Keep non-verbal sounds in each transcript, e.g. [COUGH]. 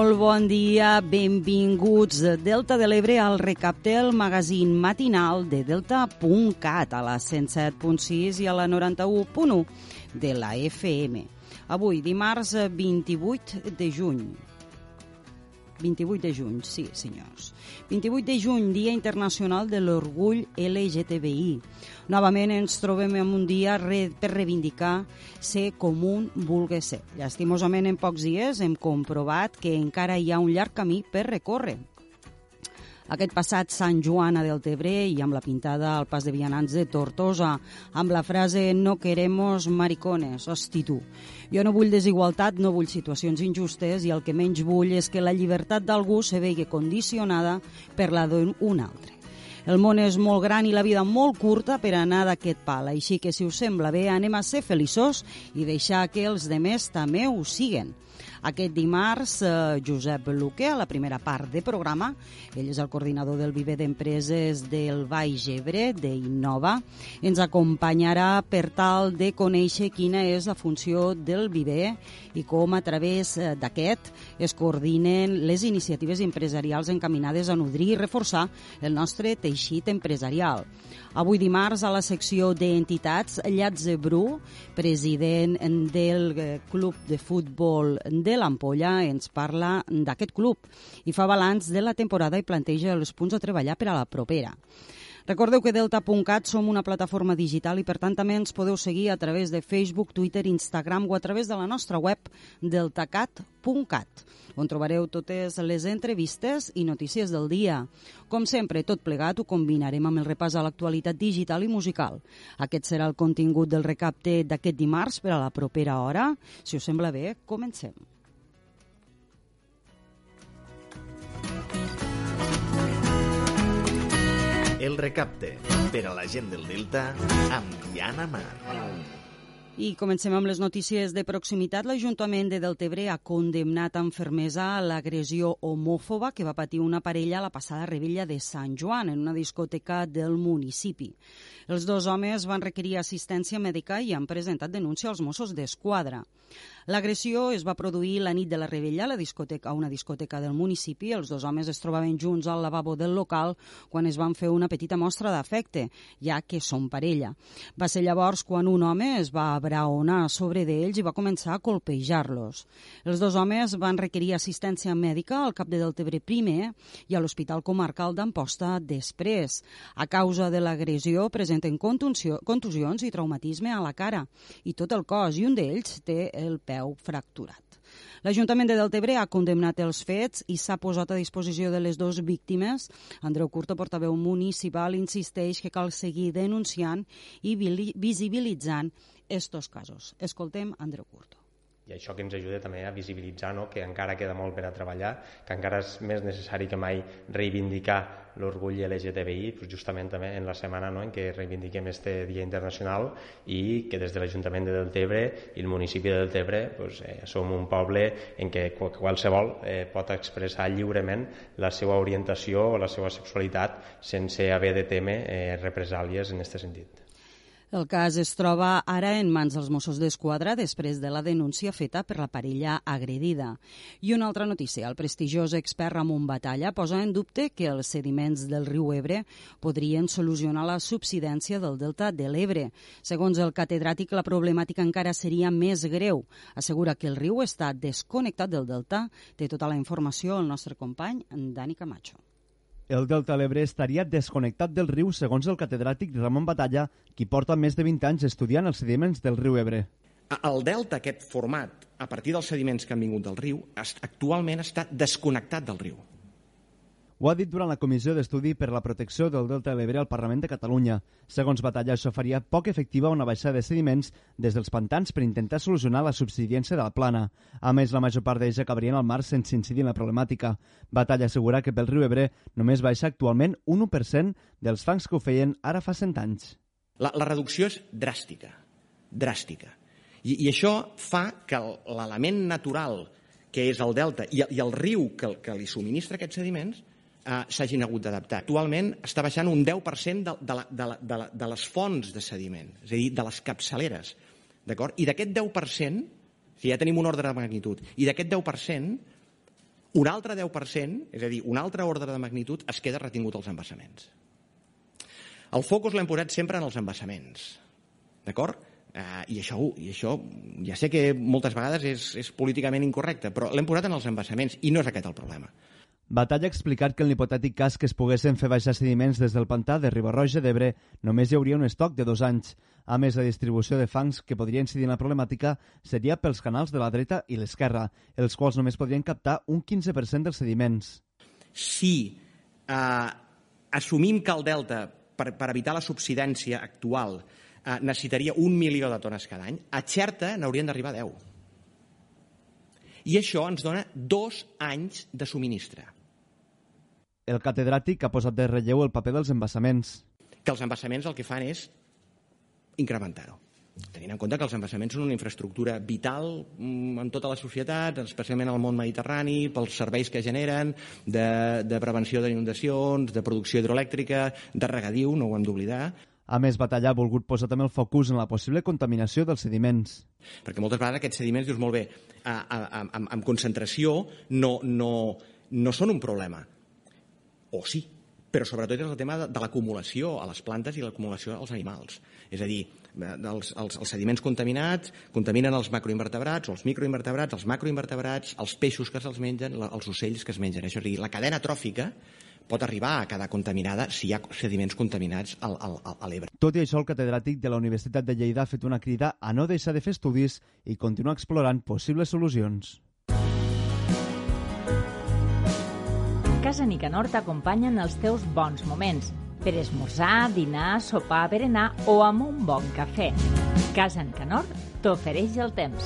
Molt bon dia, benvinguts de Delta de l'Ebre al recapte el magazín matinal de Delta.cat a la 107.6 i a la 91.1 de la FM. Avui, dimarts 28 de juny. 28 de juny, sí, senyors. 28 de juny, Dia Internacional de l'Orgull LGTBI. Novament ens trobem en un dia re, per reivindicar ser com un vulgui ser. Llàstimosament, en pocs dies hem comprovat que encara hi ha un llarg camí per recórrer. Aquest passat Sant Joan a Deltebre i amb la pintada al pas de vianants de Tortosa, amb la frase no queremos maricones, hosti tu. Jo no vull desigualtat, no vull situacions injustes i el que menys vull és que la llibertat d'algú se vegi condicionada per la d'un altre. El món és molt gran i la vida molt curta per anar d'aquest pal, així que si us sembla bé anem a ser feliços i deixar que els demés també ho siguen. Aquest dimarts, eh, Josep Luque, a la primera part de programa, ell és el coordinador del Viver d'Empreses del Baix Ebre, d'Innova, ens acompanyarà per tal de conèixer quina és la funció del Viver i com a través eh, d'aquest es coordinen les iniciatives empresarials encaminades a nodrir i reforçar el nostre teixit empresarial. Avui dimarts, a la secció d'entitats, Llatze Bru, president del eh, Club de Futbol de l'Ampolla, ens parla d'aquest club i fa balanç de la temporada i planteja els punts a treballar per a la propera. Recordeu que Delta.cat som una plataforma digital i per tant també ens podeu seguir a través de Facebook, Twitter, Instagram o a través de la nostra web deltacat.cat on trobareu totes les entrevistes i notícies del dia. Com sempre, tot plegat ho combinarem amb el repàs a l'actualitat digital i musical. Aquest serà el contingut del recapte d'aquest dimarts per a la propera hora. Si us sembla bé, comencem. El recapte per a la gent del Delta amb Diana Mar. I comencem amb les notícies de proximitat. L'Ajuntament de Deltebre ha condemnat amb fermesa l'agressió homòfoba que va patir una parella a la passada rebella de Sant Joan en una discoteca del municipi. Els dos homes van requerir assistència mèdica i han presentat denúncia als Mossos d'Esquadra. L'agressió es va produir la nit de la rebella a, la discoteca, a una discoteca del municipi. Els dos homes es trobaven junts al lavabo del local quan es van fer una petita mostra d'afecte, ja que són parella. Va ser llavors quan un home es va abraonar sobre d'ells i va començar a colpejar-los. Els dos homes van requerir assistència mèdica al cap de Deltebre primer i a l'Hospital Comarcal d'Amposta després. A causa de l'agressió presenten contusions i traumatisme a la cara i tot el cos i un d'ells té el peu fracturat. L'Ajuntament de Deltebre ha condemnat els fets i s'ha posat a disposició de les dues víctimes. Andreu Curto, portaveu municipal, insisteix que cal seguir denunciant i visibilitzant estos casos. Escoltem Andreu Curto i això que ens ajuda també a visibilitzar no? que encara queda molt per a treballar, que encara és més necessari que mai reivindicar l'orgull LGTBI, pues justament també en la setmana no? en què reivindiquem este Dia Internacional i que des de l'Ajuntament de Deltebre i el municipi de Deltebre pues, eh, som un poble en què qualsevol eh, pot expressar lliurement la seva orientació o la seva sexualitat sense haver de temer eh, represàlies en aquest sentit. El cas es troba ara en mans dels Mossos d'Esquadra després de la denúncia feta per la parella agredida. I una altra notícia. El prestigiós expert Ramon Batalla posa en dubte que els sediments del riu Ebre podrien solucionar la subsidència del delta de l'Ebre. Segons el catedràtic, la problemàtica encara seria més greu. Assegura que el riu està desconnectat del delta. Té tota la informació el nostre company, Dani Camacho el Delta l'Ebre estaria desconnectat del riu segons el catedràtic Ramon Batalla, qui porta més de 20 anys estudiant els sediments del riu Ebre. El delta, aquest format, a partir dels sediments que han vingut del riu, actualment està desconnectat del riu. Ho ha dit durant la Comissió d'Estudi per la Protecció del Delta de l'Ebre al Parlament de Catalunya. Segons Batalla, això faria poc efectiva una baixada de sediments des dels pantans per intentar solucionar la subsidiència de la plana. A més, la major part d'ells acabarien al mar sense incidir en la problemàtica. Batalla assegura que pel riu Ebre només baixa actualment un 1% dels fangs que ho feien ara fa 100 anys. La, la reducció és dràstica, dràstica. I, I això fa que l'element natural que és el delta i, i el riu que, que li subministra aquests sediments eh, s'hagin hagut d'adaptar. Actualment està baixant un 10% de, de, la, de, la, de, de les fonts de sediment, és a dir, de les capçaleres. I d'aquest 10%, si ja tenim un ordre de magnitud, i d'aquest 10%, un altre 10%, és a dir, un altre ordre de magnitud, es queda retingut als embassaments. El focus l'hem posat sempre en els embassaments. D'acord? Uh, i, això, I això ja sé que moltes vegades és, és políticament incorrecte, però l'hem posat en els embassaments i no és aquest el problema. Batalla ha explicat que en l'hipotètic cas que es poguessin fer baixar sediments des del pantà de Ribarroja d'Ebre, només hi hauria un estoc de dos anys. A més, la distribució de fangs que podria incidir en la problemàtica seria pels canals de la dreta i l'esquerra, els quals només podrien captar un 15% dels sediments. Si eh, assumim que el delta, per, per evitar la subsidència actual, eh, necessitaria un milió de tones cada any, a Xerta n'haurien d'arribar 10. I això ens dona dos anys de subministre. El catedràtic ha posat de relleu el paper dels embassaments. Que els embassaments el que fan és incrementar-ho tenint en compte que els embassaments són una infraestructura vital mm, en tota la societat, especialment al món mediterrani, pels serveis que generen, de, de prevenció d'inundacions, de producció hidroelèctrica, de regadiu, no ho hem d'oblidar. A més, Batalla ha volgut posar també el focus en la possible contaminació dels sediments. Perquè moltes vegades aquests sediments, dius molt bé, amb concentració no, no, no són un problema o sí, però sobretot és el tema de, de l'acumulació a les plantes i l'acumulació als animals. És a dir, els, els, els sediments contaminats contaminen els macroinvertebrats o els microinvertebrats, els macroinvertebrats, els peixos que se'ls mengen, la, els ocells que es mengen. Això és a dir, la cadena tròfica pot arribar a quedar contaminada si hi ha sediments contaminats al, al, a l'Ebre. Tot i això, el catedràtic de la Universitat de Lleida ha fet una crida a no deixar de fer estudis i continuar explorant possibles solucions. Casa Nicanor t'acompanya en els teus bons moments per esmorzar, dinar, sopar, berenar o amb un bon cafè. Casa Nicanor t'ofereix el temps.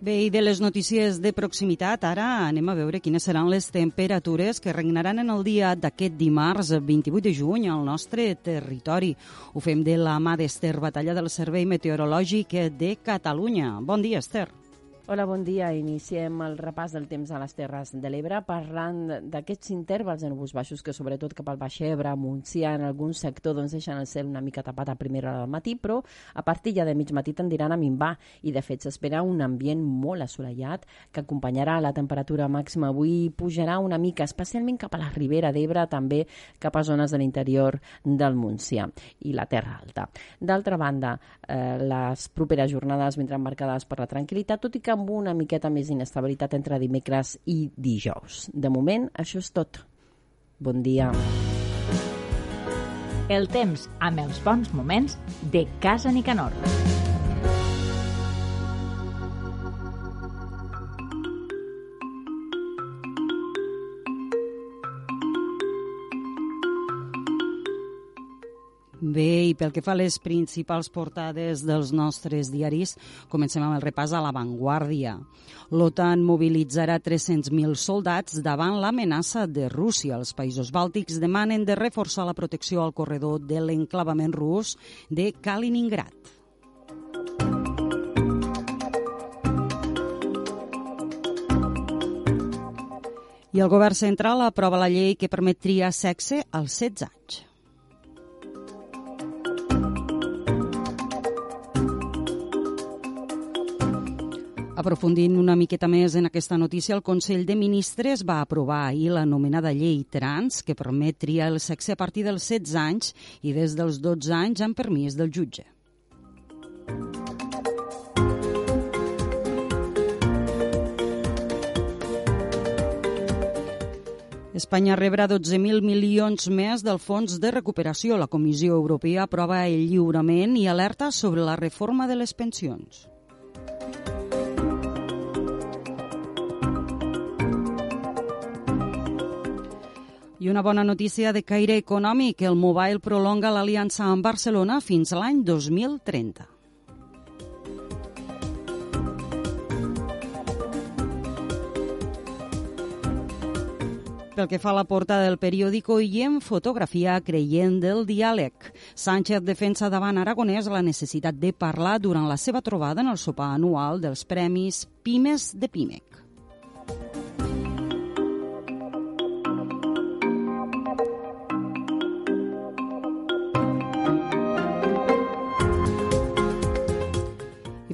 Bé, i de les notícies de proximitat, ara anem a veure quines seran les temperatures que regnaran en el dia d'aquest dimarts 28 de juny al nostre territori. Ho fem de la mà d'Ester Batalla del Servei Meteorològic de Catalunya. Bon dia, Esther. Hola, bon dia. Iniciem el repàs del temps a les Terres de l'Ebre parlant d'aquests intervals de núvols baixos que sobretot cap al Baix Ebre, Montsià, en algun sector doncs deixen el cel una mica tapat a primera hora del matí, però a partir ja de mig matí tendiran a minvar i de fet s'espera un ambient molt assolellat que acompanyarà la temperatura màxima avui pujarà una mica, especialment cap a la Ribera d'Ebre, també cap a zones de l'interior del Montsià i la Terra Alta. D'altra banda, eh, les properes jornades vindran marcades per la tranquil·litat, tot i que amb una miqueta més d'inestabilitat entre dimecres i dijous. De moment, això és tot. Bon dia. El temps amb els bons moments de Casa Nicanor. Bé, i pel que fa a les principals portades dels nostres diaris, comencem amb el repàs a l'avantguàrdia. L'OTAN mobilitzarà 300.000 soldats davant l'amenaça de Rússia. Els països bàltics demanen de reforçar la protecció al corredor de l'enclavament rus de Kaliningrad. I el govern central aprova la llei que permet triar sexe als 16 anys. Aprofundint una miqueta més en aquesta notícia, el Consell de Ministres va aprovar ahir l'anomenada llei trans que permet triar el sexe a partir dels 16 anys i des dels 12 anys amb permís del jutge. Espanya rebrà 12.000 milions més del Fons de Recuperació. La Comissió Europea aprova el lliurament i alerta sobre la reforma de les pensions. I una bona notícia de caire econòmic. El Mobile prolonga l'aliança amb Barcelona fins l'any 2030. Pel que fa a la portada del periòdico i en fotografia creient del diàleg. Sánchez defensa davant Aragonès la necessitat de parlar durant la seva trobada en el sopar anual dels Premis Pimes de Pimec.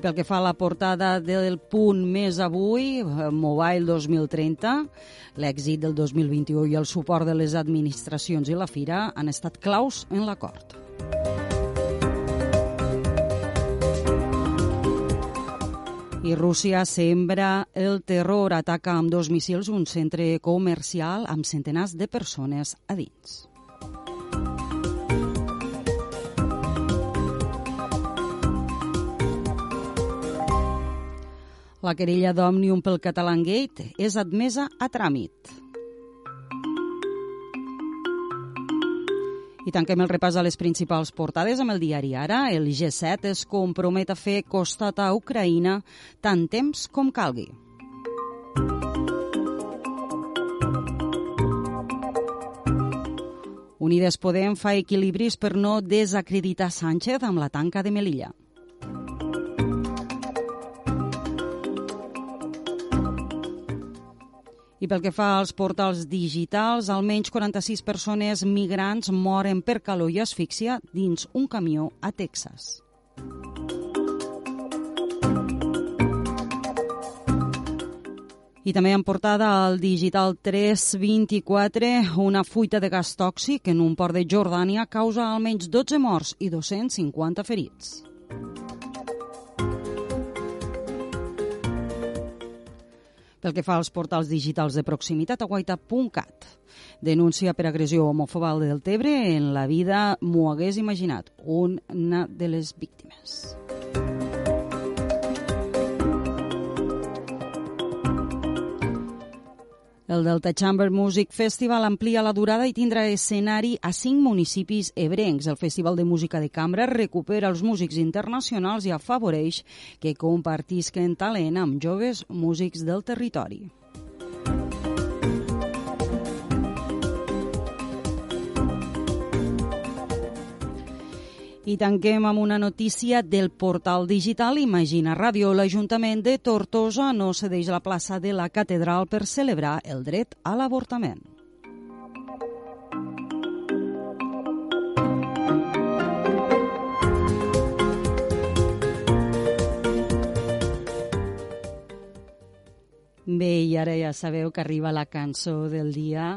Pel que fa a la portada del punt més avui, eh, Mobile 2030, l'èxit del 2021 i el suport de les administracions i la Fira han estat claus en l'acord. I Rússia sembra el terror, ataca amb dos missils un centre comercial amb centenars de persones a dins. La querella d'Òmnium pel Catalan Gate és admesa a tràmit. I tanquem el repàs a les principals portades amb el diari Ara. El G7 es compromet a fer costat a Ucraïna tant temps com calgui. Unides Podem fa equilibris per no desacreditar Sánchez amb la tanca de Melilla. I pel que fa als portals digitals, almenys 46 persones migrants moren per calor i asfíxia dins un camió a Texas. I també en portada al Digital 324 una fuita de gas tòxic en un port de Jordània causa almenys 12 morts i 250 ferits. Pel que fa als portals digitals de proximitat, aguaita.cat denúncia per agressió homòfoba al Deltebre en la vida m'ho hagués imaginat, una de les víctimes. El Delta Chamber Music Festival amplia la durada i tindrà escenari a cinc municipis ebrencs. El Festival de Música de Cambra recupera els músics internacionals i afavoreix que compartisquen talent amb joves músics del territori. I tanquem amb una notícia del portal digital Imagina Ràdio. L'Ajuntament de Tortosa no cedeix la plaça de la catedral per celebrar el dret a l'avortament. Bé, i ara ja sabeu que arriba la cançó del dia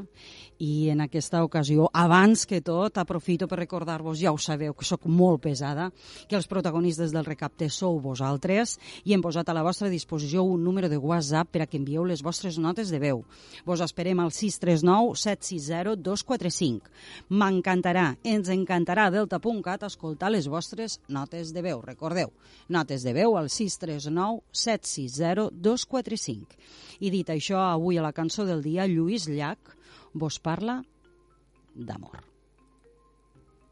i en aquesta ocasió, abans que tot, aprofito per recordar-vos, ja ho sabeu, que sóc molt pesada, que els protagonistes del recapte sou vosaltres i hem posat a la vostra disposició un número de WhatsApp per a que envieu les vostres notes de veu. Vos esperem al 639 760 245. M'encantarà, ens encantarà Delta.cat escoltar les vostres notes de veu. Recordeu, notes de veu al 639 760 245. I dit això, avui a la cançó del dia, Lluís Llach vos parla d'amor.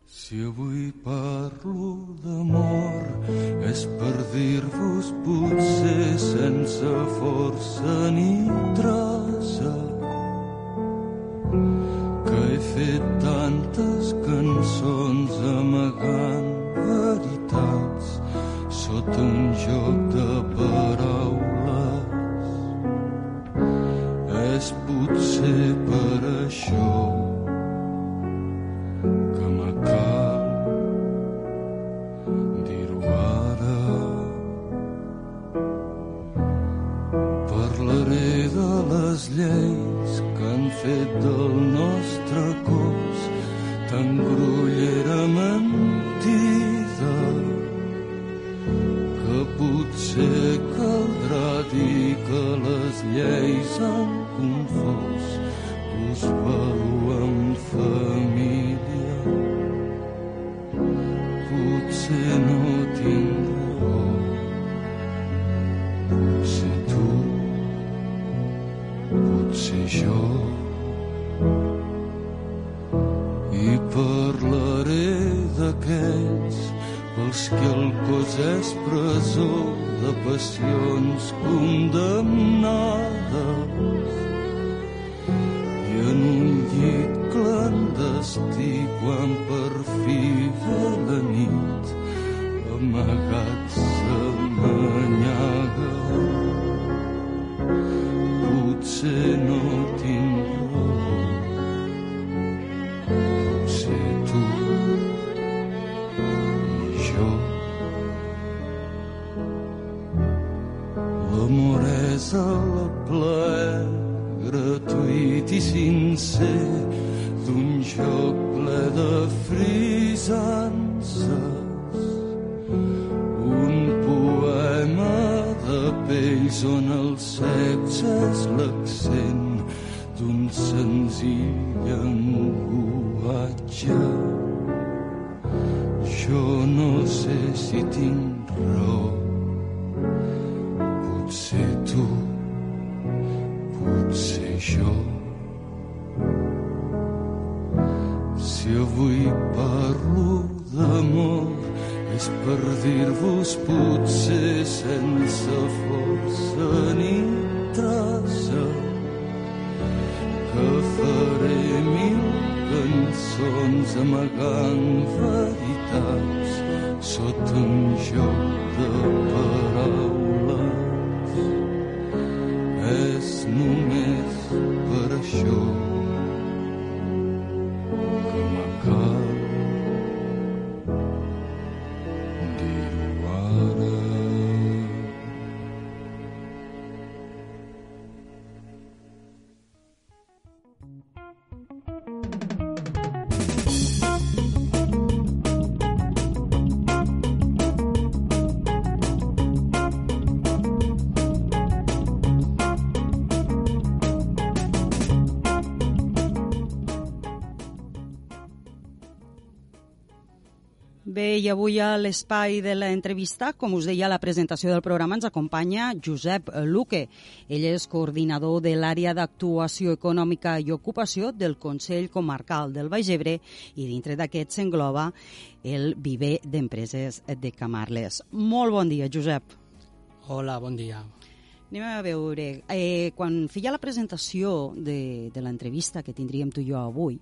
Si avui parlo d'amor és per dir-vos potser sense força ni traça que he fet tantes cançons amagant veritats sota un joc de paraules és potser per això que me cal dir-ho ara. Parlaré de les lleis que han fet del nostre cos tan grollera les lleis han confós us valua en família. Potser no tinc raó, potser tu, potser jo. I parlaré d'aquells pels que el cos és presó de passions condemnades avui parlo d'amor és per dir-vos potser sense força ni traça que faré mil cançons amagant veritats sota un joc de paraules. És només per això i avui a l'espai de l'entrevista, com us deia a la presentació del programa, ens acompanya Josep Luque. Ell és coordinador de l'àrea d'actuació econòmica i ocupació del Consell Comarcal del Baix Ebre i dintre d'aquest s'engloba el viver d'empreses de Camarles. Molt bon dia, Josep. Hola, bon dia. Anem a veure, eh, quan feia la presentació de, de l'entrevista que tindríem tu i jo avui,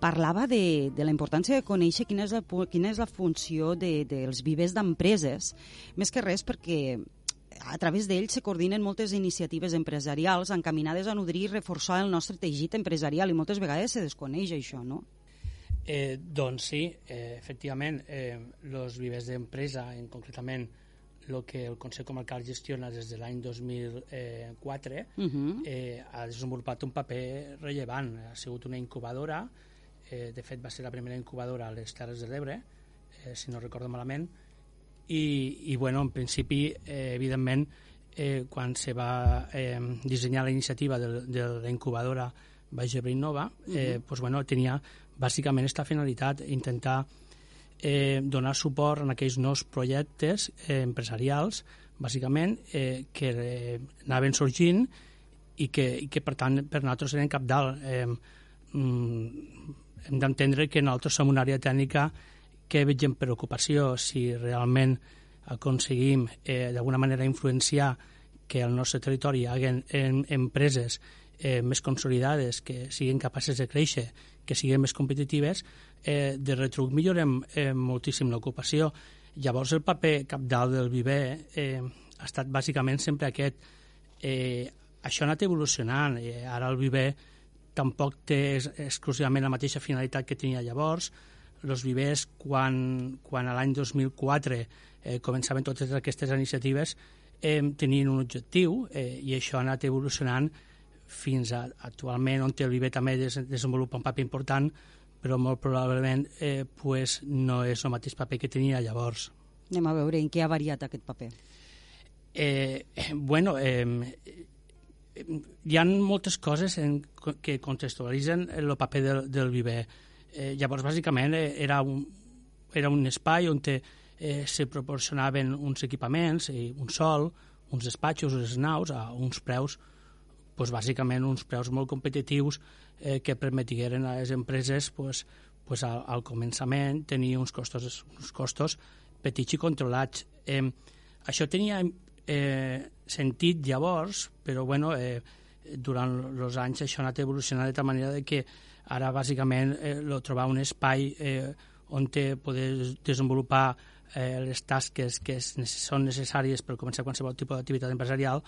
parlava de, de la importància de conèixer quina és la, quina és la funció de, dels vivers d'empreses, més que res perquè a través d'ells se coordinen moltes iniciatives empresarials encaminades a nodrir i reforçar el nostre teixit empresarial i moltes vegades se desconeix això, no? Eh, doncs sí, eh, efectivament, eh, vivers d'empresa, en concretament el que el Consell Comarcal gestiona des de l'any 2004, Uh -huh. eh, ha desenvolupat un paper rellevant. Ha sigut una incubadora, eh, de fet va ser la primera incubadora a les Terres de l'Ebre, eh, si no recordo malament, i, i bueno, en principi, eh, evidentment, eh, quan se va eh, dissenyar la iniciativa de, de la incubadora Baix Ebre Innova, eh, pues, bueno, tenia bàsicament esta finalitat, intentar eh, donar suport en aquells nous projectes eh, empresarials, bàsicament, eh, que eh, anaven sorgint i que, i que per tant per nosaltres eren capdalt. Eh, mm, hem d'entendre que nosaltres som una àrea tècnica que vegem preocupació si realment aconseguim eh, d'alguna manera influenciar que al nostre territori hi hagi em, empreses eh, més consolidades, que siguin capaces de créixer, que siguin més competitives, eh, de retruc millorem eh, moltíssim l'ocupació. Llavors el paper capdalt del viver eh, ha estat bàsicament sempre aquest. Eh, això ha anat evolucionant. Eh, ara el viver tampoc té ex- exclusivament la mateixa finalitat que tenia llavors. Els vivers, quan, quan a l'any 2004 eh, començaven totes aquestes iniciatives, eh, tenien un objectiu eh, i això ha anat evolucionant fins a, actualment on el viver també des, desenvolupa un paper important però molt probablement eh, pues no és el mateix paper que tenia llavors. Anem a veure en què ha variat aquest paper. Eh, bueno, eh, hi ha moltes coses en, que contextualitzen el paper del, del viver. Eh, llavors, bàsicament, eh, era, un, era un espai on te, eh, se proporcionaven uns equipaments, eh, un sol, uns despatxos, unes naus, a uns preus, pues, bàsicament uns preus molt competitius eh, que permetigueren a les empreses pues, pues, al, al començament tenir uns costos, uns costos petits i controlats. Eh, això tenia eh, sentit llavors, però bueno, eh, durant els anys això ha anat evolucionant de tal manera que ara bàsicament eh, trobar un espai eh, on te poder desenvolupar eh, les tasques que són necessàries per començar qualsevol tipus d'activitat empresarial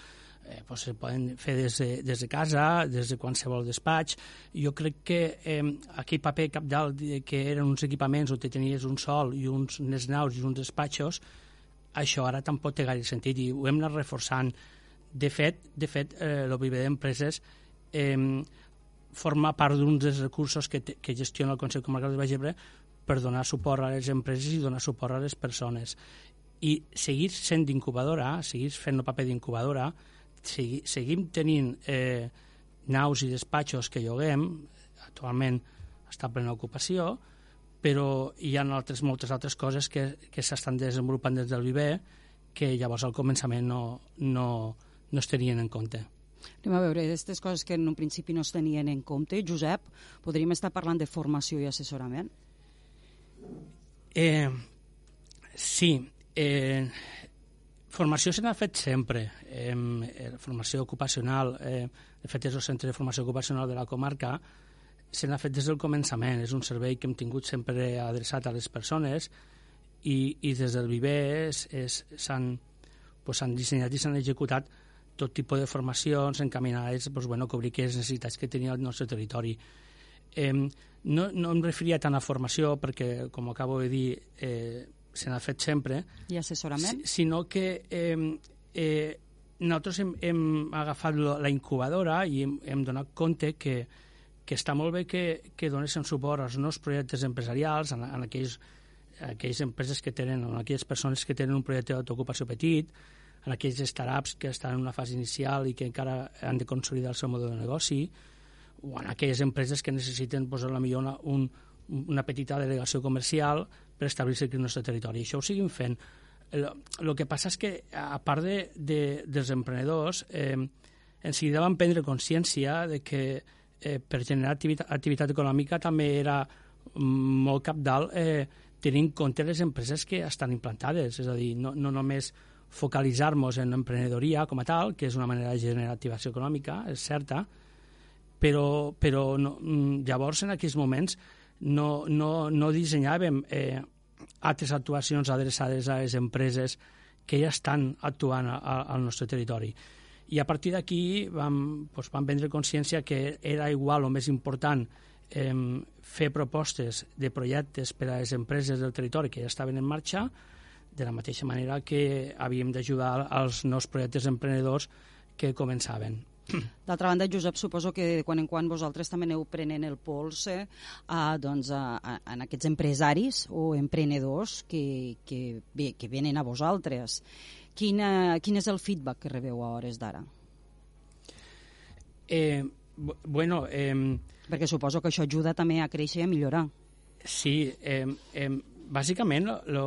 eh, pues se poden fer des de, des de casa, des de qualsevol despatx. Jo crec que eh, aquell paper capdalt que eren uns equipaments on tenies un sol i uns, unes naus i uns despatxos, això ara tampoc té gaire sentit i ho hem anat reforçant. De fet, de fet eh, l'OBB d'Empreses eh, forma part d'un dels recursos que, que gestiona el Consell Comarcal de Baix Ebre per donar suport a les empreses i donar suport a les persones. I seguir sent incubadora, seguir fent el paper d'incubadora, segui, seguim tenint eh, naus i despatxos que lloguem, actualment està plena ocupació, però hi ha altres, moltes altres coses que, que s'estan desenvolupant des del Viver que llavors al començament no, no, no es tenien en compte. Anem a veure, aquestes coses que en un principi no es tenien en compte. Josep, podríem estar parlant de formació i assessorament? Eh, sí, eh, formació se n'ha fet sempre. Eh, formació ocupacional, eh, de fet és el centre de formació ocupacional de la comarca, se n'ha fet des del començament. És un servei que hem tingut sempre adreçat a les persones i, i des del Viver s'han pues, dissenyat i s'han executat tot tipus de formacions encaminades pues, bueno, a cobrir les necessitats que tenia el nostre territori. Eh, no, no em referia tant a formació perquè, com acabo de dir, eh, se n'ha fet sempre. I assessorament? Si, sinó que eh, eh, nosaltres hem, hem agafat la incubadora i hem, hem donat compte que, que està molt bé que, que donessin suport als nous projectes empresarials, en, en aquells, aquelles empreses que tenen, en aquelles persones que tenen un projecte d'autoocupació petit, en aquells startups que estan en una fase inicial i que encara han de consolidar el seu model de negoci, o en aquelles empreses que necessiten pues, a la millor una, un, una petita delegació comercial per establir-se aquí al nostre territori. Això ho seguim fent. El, el que passa és que, a part de, de, dels emprenedors, eh, en seguida van prendre consciència de que eh, per generar activitat, activitat econòmica també era molt capdalt eh, tenir en compte les empreses que estan implantades, és a dir, no, no només focalitzar-nos en l'emprenedoria com a tal, que és una manera de generar activació econòmica, és certa, però, però no, mm, llavors en aquells moments no, no, no dissenyàvem eh, altres actuacions adreçades a les empreses que ja estan actuant a, a, al nostre territori. I a partir d'aquí vam, doncs, vam prendre consciència que era igual o més important eh, fer propostes de projectes per a les empreses del territori que ja estaven en marxa, de la mateixa manera que havíem d'ajudar als nous projectes emprenedors que començaven. D'altra banda, Josep, suposo que de quan en quan vosaltres també aneu prenent el pols eh, a, doncs, a, a, a aquests empresaris o emprenedors que, que, bé, que venen a vosaltres. Quina, quin és el feedback que rebeu a hores d'ara? Eh, bueno... Eh, Perquè suposo que això ajuda també a créixer i a millorar. Sí, eh, eh, bàsicament lo,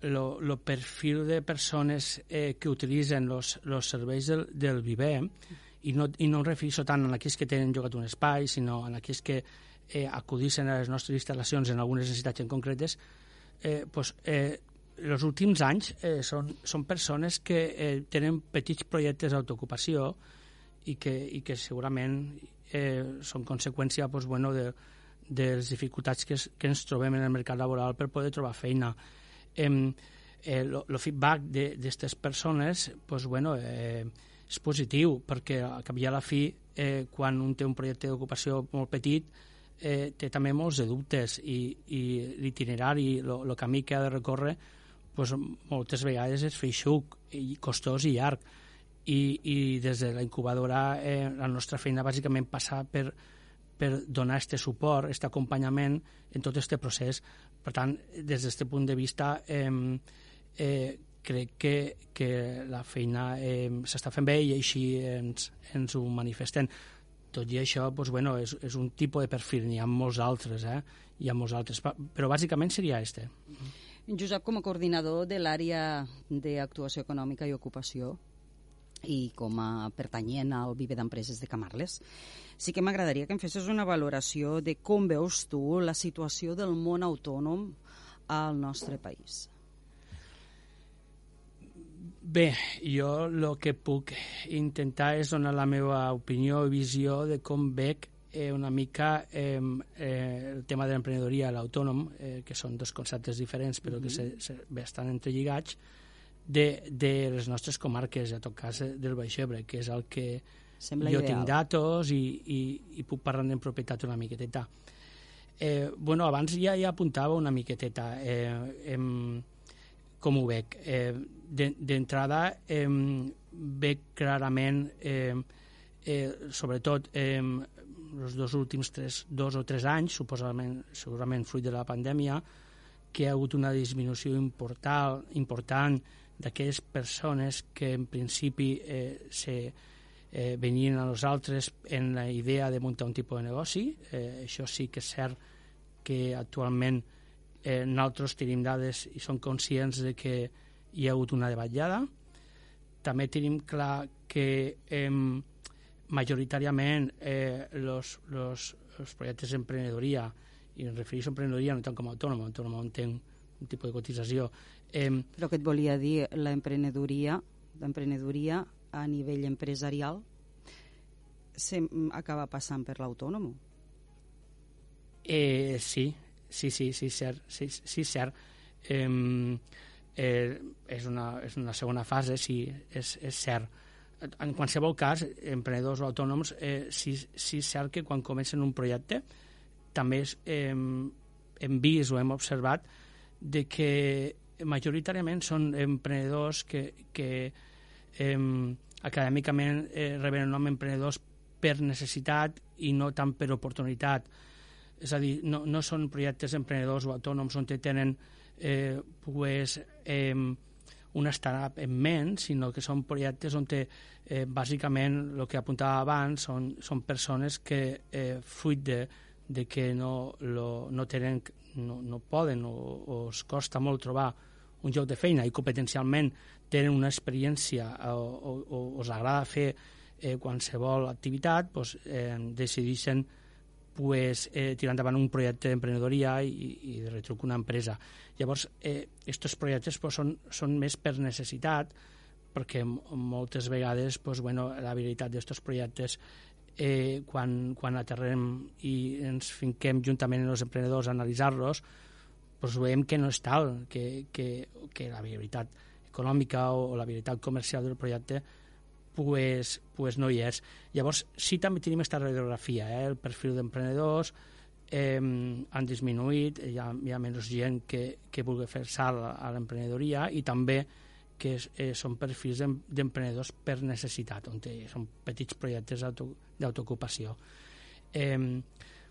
lo, lo perfil de persones eh, que utilitzen els serveis del, del Viver i no, i no em refereixo tant a aquells que tenen llogat un espai, sinó a aquells que eh, acudissin a les nostres instal·lacions en algunes necessitats en concretes, eh, pues, eh, els últims anys eh, són, són persones que eh, tenen petits projectes d'autoocupació i que, i que segurament eh, són conseqüència pues, bueno, de, de les dificultats que, es, que ens trobem en el mercat laboral per poder trobar feina. Eh, eh, lo feedback d'aquestes persones pues, bueno, eh, és positiu perquè a cap i a la fi eh, quan un té un projecte d'ocupació molt petit eh, té també molts de dubtes i, i l'itinerari, el camí que ha de recórrer pues, moltes vegades és feixuc i costós i llarg i, i des de la incubadora eh, la nostra feina bàsicament passa per, per donar aquest suport, aquest acompanyament en tot aquest procés. Per tant, des d'aquest punt de vista, eh, eh, crec que, que la feina eh, s'està fent bé i així ens, ens ho manifestem. Tot i això, doncs, bueno, és, és un tipus de perfil, n'hi ha molts altres, eh? hi ha molts altres, però bàsicament seria este. Josep, com a coordinador de l'àrea d'actuació econòmica i ocupació, i com a pertanyent al Vive d'Empreses de Camarles, sí que m'agradaria que em fessis una valoració de com veus tu la situació del món autònom al nostre país. Bé, jo el que puc intentar és donar la meva opinió i visió de com veig eh, una mica eh, eh, el tema de l'emprenedoria i l'autònom, eh, que són dos conceptes diferents però que se, se, bé, estan entrelligats, de, de les nostres comarques, a tot cas eh, del Baix Ebre, que és el que Sembla jo ideal. tinc datos i, i, i puc parlar en propietat una miqueteta. Eh, bueno, abans ja, ja apuntava una miqueteta eh, em, com ho veig. Eh, D'entrada, eh, veig clarament, eh, eh, sobretot eh, els dos últims tres, dos o tres anys, suposadament, segurament fruit de la pandèmia, que hi ha hagut una disminució important, important d'aquelles persones que en principi eh, se, eh, venien a nosaltres en la idea de muntar un tipus de negoci. Eh, això sí que és cert que actualment eh, nosaltres tenim dades i som conscients de que hi ha hagut una davallada. També tenim clar que eh, majoritàriament eh, los, los, projectes d'emprenedoria, i em refereixo a emprenedoria no tant com a autònom, autònom on tenc un tipus de cotització. Eh, Però què et volia dir l'emprenedoria, l'emprenedoria a nivell empresarial se, acaba passant per l'autònom? Eh, sí, sí, sí, sí, cert, sí, sí cert. Eh, eh, és, una, és una segona fase, sí, és, és cert. En qualsevol cas, emprenedors o autònoms, eh, sí, sí és cert que quan comencen un projecte també és, eh, hem vist o hem observat de que majoritàriament són emprenedors que, que eh, acadèmicament eh, reben el nom emprenedors per necessitat i no tant per oportunitat. És a dir, no, no són projectes emprenedors o autònoms on tenen eh, pues, eh, una startup en ment, sinó que són projectes on te, eh, bàsicament el que apuntava abans són, són persones que eh, fruit de, de que no, lo, no, tenen, no, no poden o, o es costa molt trobar un lloc de feina i competencialment tenen una experiència o, o, o us agrada fer eh, qualsevol activitat, doncs, eh, decideixen pues, eh, tirar endavant un projecte d'emprenedoria i, i de retruc una empresa. Llavors, eh, projectes pues, són, són més per necessitat, perquè moltes vegades pues, bueno, la veritat d'aquests projectes eh, quan, quan aterrem i ens finquem juntament amb els emprenedors a analitzar-los, doncs veiem que no és tal, que, que, que la viabilitat econòmica o, o la viabilitat comercial del projecte pues, pues no hi és. Llavors, sí també tenim aquesta radiografia, eh? el perfil d'emprenedors eh, han disminuït, hi ha, hi ha menys gent que, que vulgui fer salt a l'emprenedoria i també que és, eh, són perfils d'emprenedors per necessitat, on té, són petits projectes d'autoocupació. Eh,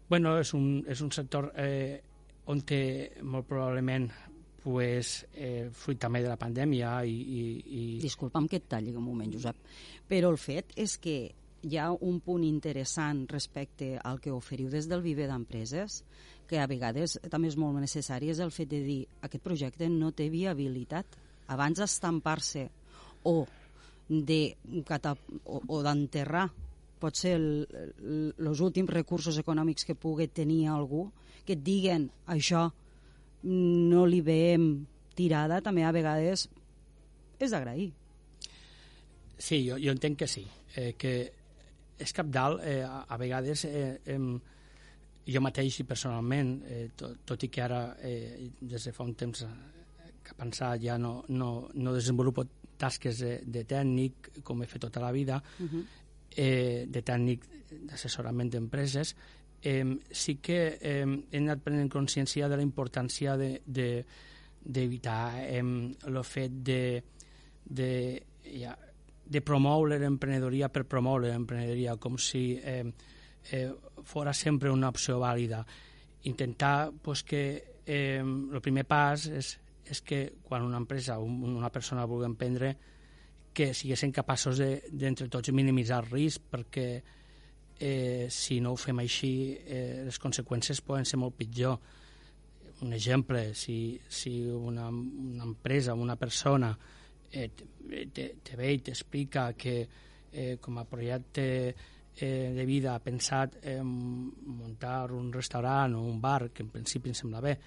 bueno, és un, és un sector eh, on té molt probablement pues, eh, fruit també de la pandèmia i... i, i... Disculpa'm que et talli un moment, Josep, però el fet és que hi ha un punt interessant respecte al que oferiu des del Viver d'Empreses, que a vegades també és molt necessari, és el fet de dir aquest projecte no té viabilitat. Abans d'estampar-se o de o, o d'enterrar potser els últims recursos econòmics que pugui tenir algú, que et diguen això no li veiem tirada, també a vegades és d'agrair. Sí, jo, jo entenc que sí, eh, que és cap dalt, eh, a, a vegades eh, eh, jo mateix i personalment, eh, tot, tot i que ara eh, des de fa un temps que pensar ja no, no, no desenvolupo tasques de, de tècnic com he fet tota la vida, uh -huh. eh, de tècnic d'assessorament d'empreses, eh, sí que eh, he anat prenent consciència de la importància d'evitar de, de, eh, el fet de, de, ja, de promoure l'emprenedoria per promoure l'emprenedoria, com si eh, eh, fora sempre una opció vàlida. Intentar pues, que eh, primer pas és, és que quan una empresa o una persona vulgui emprendre que siguessin capaços d'entre de, tots minimitzar el risc perquè eh, si no ho fem així eh, les conseqüències poden ser molt pitjor. Un exemple, si, si una, una empresa, una persona eh, te, te ve i t'explica que eh, com a projecte eh, de vida ha pensat en muntar un restaurant o un bar, que en principi em sembla bé,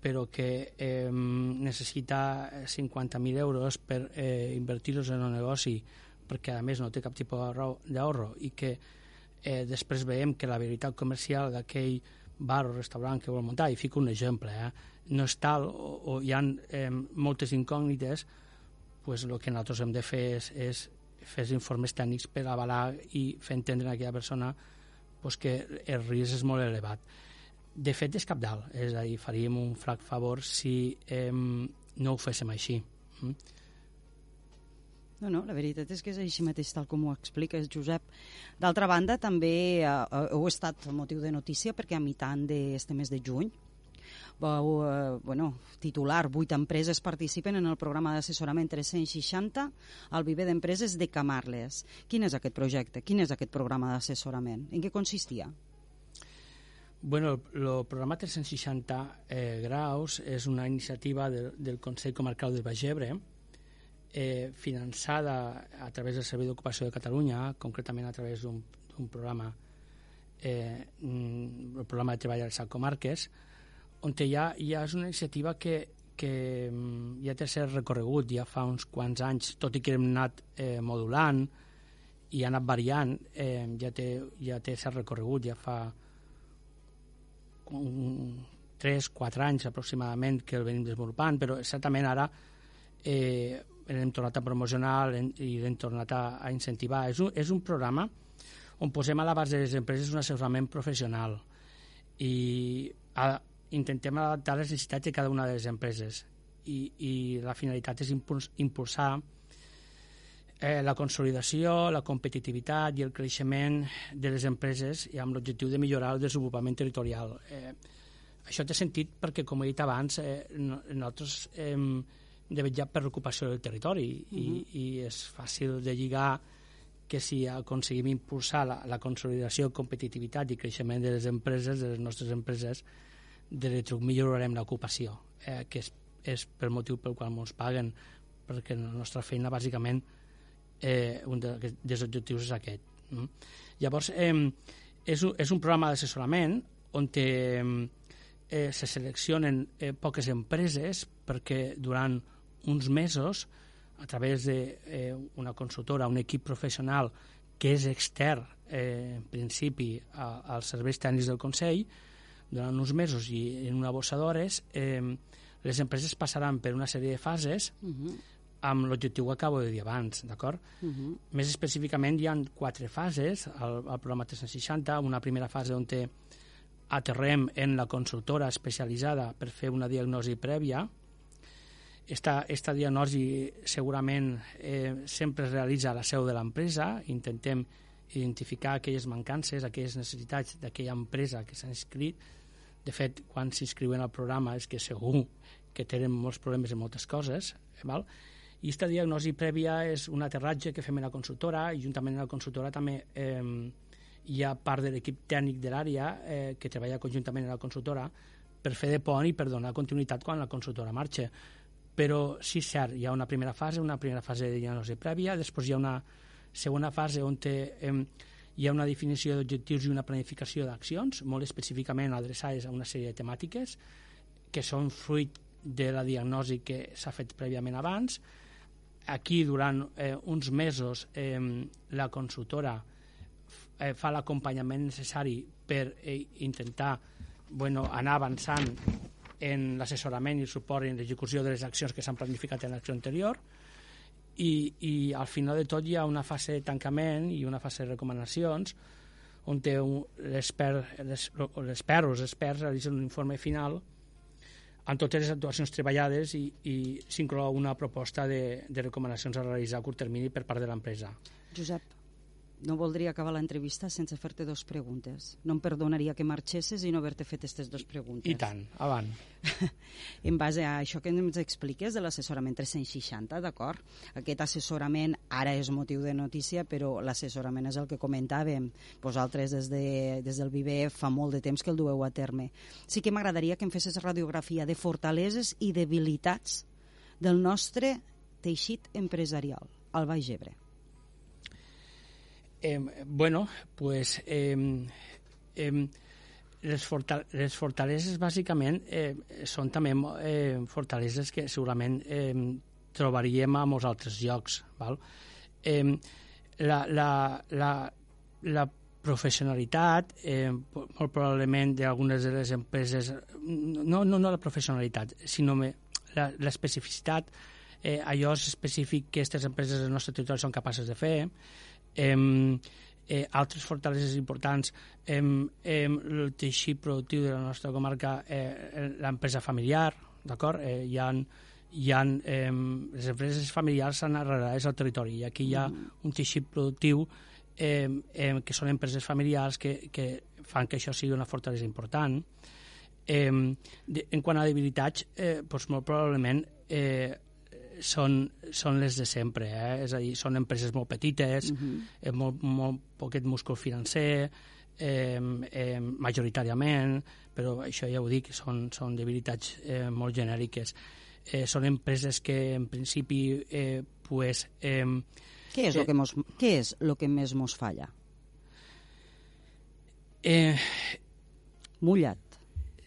però que eh, necessita 50.000 euros per eh, invertir-los en el negoci perquè a més no té cap tipus d'ahorro i que eh, després veiem que la veritat comercial d'aquell bar o restaurant que vol muntar, i fico un exemple, eh, no és tal o, o hi ha eh, moltes incògnites, pues, el que nosaltres hem de fer és, és fer informes tècnics per avalar i fer entendre a aquella persona pues, que el risc és molt elevat. De fet, és cap dalt, és a dir, faríem un frac favor si eh, no ho féssim així. Mm? No, no, la veritat és que és així mateix tal com ho expliques, Josep. D'altra banda, també eh, heu estat motiu de notícia perquè a mitjan d'este mes de juny vau, eh, bueno, titular, vuit empreses participen en el programa d'assessorament 360 al Viver d'Empreses de Camarles. Quin és aquest projecte? Quin és aquest programa d'assessorament? En què consistia? Bueno, el, programa 360 eh, graus és una iniciativa de, del Consell Comarcal del Baix Ebre, eh, finançada a través del Servei d'Ocupació de Catalunya, concretament a través d'un programa, eh, el programa de treball als comarques, on ja, ja és una iniciativa que, que mm, ja té cert recorregut, ja fa uns quants anys, tot i que hem anat eh, modulant i ha anat variant, eh, ja, té, ja té cert recorregut, ja fa 3-4 anys aproximadament que el venim desenvolupant, però certament ara eh, l'hem tornat a promocionar i l'hem tornat a, a incentivar. És un, és un programa on posem a la base de les empreses un assessorament professional i a, intentem adaptar les necessitats de cada una de les empreses i, i la finalitat és impuls, impulsar eh, la consolidació, la competitivitat i el creixement de les empreses i amb l'objectiu de millorar el desenvolupament territorial. Eh, això té sentit perquè, com he dit abans, eh, nosaltres eh, de vetllar per l'ocupació del territori uh -huh. i, i és fàcil de lligar que si aconseguim impulsar la, la consolidació, competitivitat i creixement de les empreses, de les nostres empreses, de retruc millorarem l'ocupació, eh, que és, és per motiu pel qual ens paguen, perquè la nostra feina, bàsicament, eh, un de, dels objectius és aquest. Mm? Llavors, eh, és, un, és un programa d'assessorament on te, eh, se seleccionen eh, poques empreses perquè durant uns mesos a través d'una eh, una consultora, un equip professional que és extern, eh, en principi, a, als serveis tècnics del Consell, durant uns mesos i en una bossa d'hores, eh, les empreses passaran per una sèrie de fases uh -huh. amb l'objectiu que acabo de dir abans, d'acord? Uh -huh. Més específicament hi ha quatre fases al, al programa 360, una primera fase on té aterrem en la consultora especialitzada per fer una diagnosi prèvia, esta, esta diagnosi segurament eh, sempre es realitza a la seu de l'empresa, intentem identificar aquelles mancances, aquelles necessitats d'aquella empresa que s'ha inscrit. De fet, quan s'inscriuen al programa és que segur que tenen molts problemes en moltes coses, eh, val? i aquesta diagnosi prèvia és un aterratge que fem en la consultora i juntament amb la consultora també eh, hi ha part de l'equip tècnic de l'àrea eh, que treballa conjuntament amb la consultora per fer de pont i per donar continuïtat quan la consultora marxa però sí, cert, hi ha una primera fase, una primera fase de diagnosi prèvia, després hi ha una segona fase on té, eh, hi ha una definició d'objectius i una planificació d'accions, molt específicament adreçades a una sèrie de temàtiques que són fruit de la diagnosi que s'ha fet prèviament abans. Aquí, durant eh, uns mesos, eh, la consultora eh, fa l'acompanyament necessari per eh, intentar bueno, anar avançant en l'assessorament i el suport en l'execució de les accions que s'han planificat en l'acció anterior i, i al final de tot hi ha una fase de tancament i una fase de recomanacions on té l'expert o els experts realitzen un informe final amb totes les actuacions treballades i, i s'inclou una proposta de, de recomanacions a realitzar a curt termini per part de l'empresa. Josep. No voldria acabar l'entrevista sense fer-te dos preguntes. No em perdonaria que marxessis i no haver-te fet aquestes dues preguntes. I tant, avant. [LAUGHS] en base a això que ens expliques de l'assessorament 360, d'acord? Aquest assessorament ara és motiu de notícia, però l'assessorament és el que comentàvem. Vosaltres des, de, des del Viver fa molt de temps que el dueu a terme. Sí que m'agradaria que em fessis radiografia de fortaleses i debilitats del nostre teixit empresarial al Baix Ebre. Eh, bueno, pues eh, eh, les, fortal les fortaleses bàsicament eh, són també eh, fortaleses que segurament eh, trobaríem a molts altres llocs. Val? Eh, la, la, la, la professionalitat, eh, molt probablement d'algunes de les empreses, no, no, no la professionalitat, sinó l'especificitat, eh, allò específic que aquestes empreses del nostre territori són capaces de fer, eh, eh, altres fortaleses importants, eh, eh, el teixit productiu de la nostra comarca, eh, l'empresa familiar, d'acord? Eh, hi ha, hi ha eh, les empreses familiars s'han arrelades al territori i aquí hi ha mm. un teixit productiu eh, eh, que són empreses familiars que, que fan que això sigui una fortalesa important. Eh, de, en quant a debilitats, eh, doncs molt probablement eh, són, són les de sempre, eh? és a dir, són empreses molt petites, uh mhm. -huh. molt, molt poquet múscul financer, eh, eh, majoritàriament, però això ja ho dic, són, són debilitats eh, molt genèriques. Eh, són empreses que en principi eh, pues, eh, què és, eh, que mos, què és lo que més mos falla? Eh, Mullat.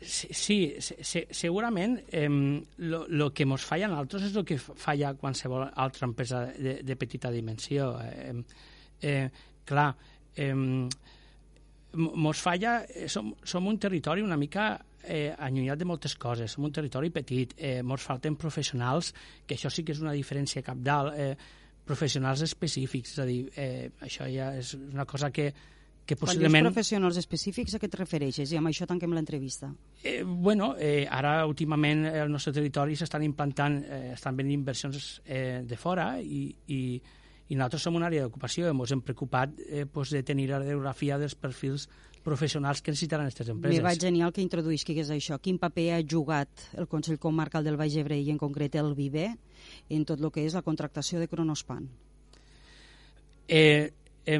Sí, sí, segurament eh, lo, lo que ens falla a nosaltres és el que falla qualsevol altra empresa de, de petita dimensió. Eh, eh, clar, eh, falla, eh, som, som un territori una mica eh, allunyat de moltes coses, som un territori petit, eh, falten professionals, que això sí que és una diferència capdalt, eh, professionals específics, és a dir, eh, això ja és una cosa que, que possiblement... Quan dius professionals específics, a què et refereixes? I amb això tanquem l'entrevista. Eh, bueno, eh, ara últimament al nostre territori s'estan implantant, eh, estan venint inversions eh, de fora i, i, i nosaltres som una àrea d'ocupació i ens hem preocupat eh, pues, de tenir la radiografia dels perfils professionals que necessitaran aquestes empreses. Me va genial que introduïs que és això. Quin paper ha jugat el Consell Comarcal del Baix Ebre i en concret el Viver en tot el que és la contractació de Cronospan? Eh, eh,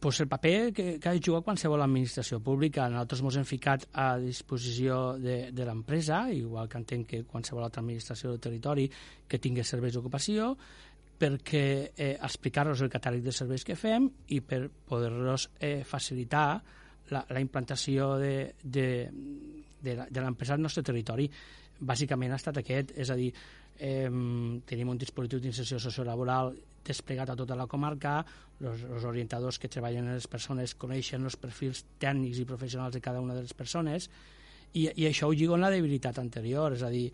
pues el paper que, que ha de jugar qualsevol administració pública. Nosaltres ens hem ficat a disposició de, de l'empresa, igual que entenc que qualsevol altra administració del territori que tingui serveis d'ocupació, perquè eh, explicar-los el catàleg de serveis que fem i per poder-los eh, facilitar la, la implantació de, de, de, l'empresa al nostre territori. Bàsicament ha estat aquest, és a dir, eh, tenim un dispositiu d'inserció sociolaboral desplegat a tota la comarca, els orientadors que treballen en les persones coneixen els perfils tècnics i professionals de cada una de les persones i, i això ho lligo en la debilitat anterior, és a dir,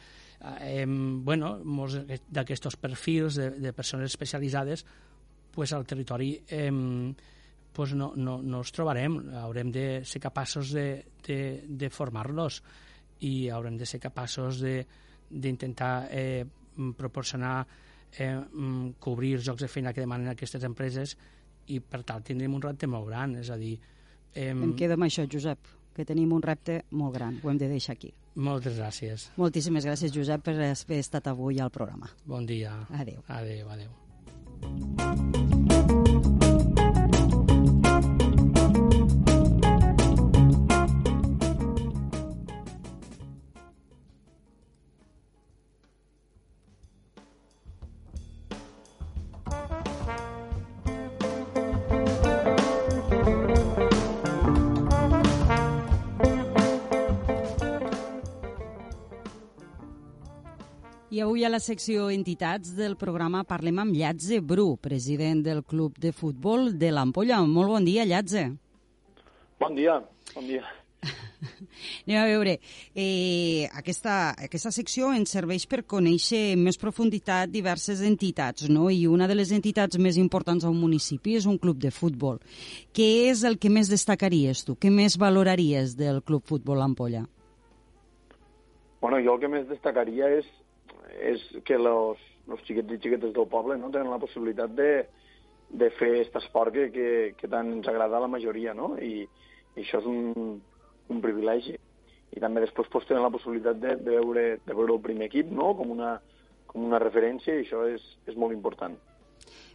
eh, bueno, molts d'aquests perfils de, de persones especialitzades pues, al territori eh, pues no, no, no els trobarem, haurem de ser capaços de, de, de formar-los i haurem de ser capaços d'intentar eh, proporcionar eh, mm, cobrir els jocs de feina que demanen aquestes empreses i per tal tindrem un repte molt gran, és a dir... Eh, em quedo amb això, Josep, que tenim un repte molt gran, ho hem de deixar aquí. Moltes gràcies. Moltíssimes gràcies, Josep, per haver estat avui al programa. Bon dia. Adéu. Adéu, adéu. Avui a la secció Entitats del programa parlem amb Llatze Bru, president del Club de Futbol de l'Ampolla. Molt bon dia, Llatze. Bon dia, bon dia. [LAUGHS] Anem a veure, eh, aquesta, aquesta secció ens serveix per conèixer en més profunditat diverses entitats, no? i una de les entitats més importants al municipi és un club de futbol. Què és el que més destacaries tu? Què més valoraries del Club Futbol Ampolla? Bueno, jo el que més destacaria és és que los, los xiquets i xiquetes del poble no tenen la possibilitat de, de fer aquest esport que, que, que tant ens agrada a la majoria, no? I, i això és un, un privilegi. I també després pues, tenen la possibilitat de, de, veure, de veure el primer equip no? com, una, com una referència i això és, és molt important.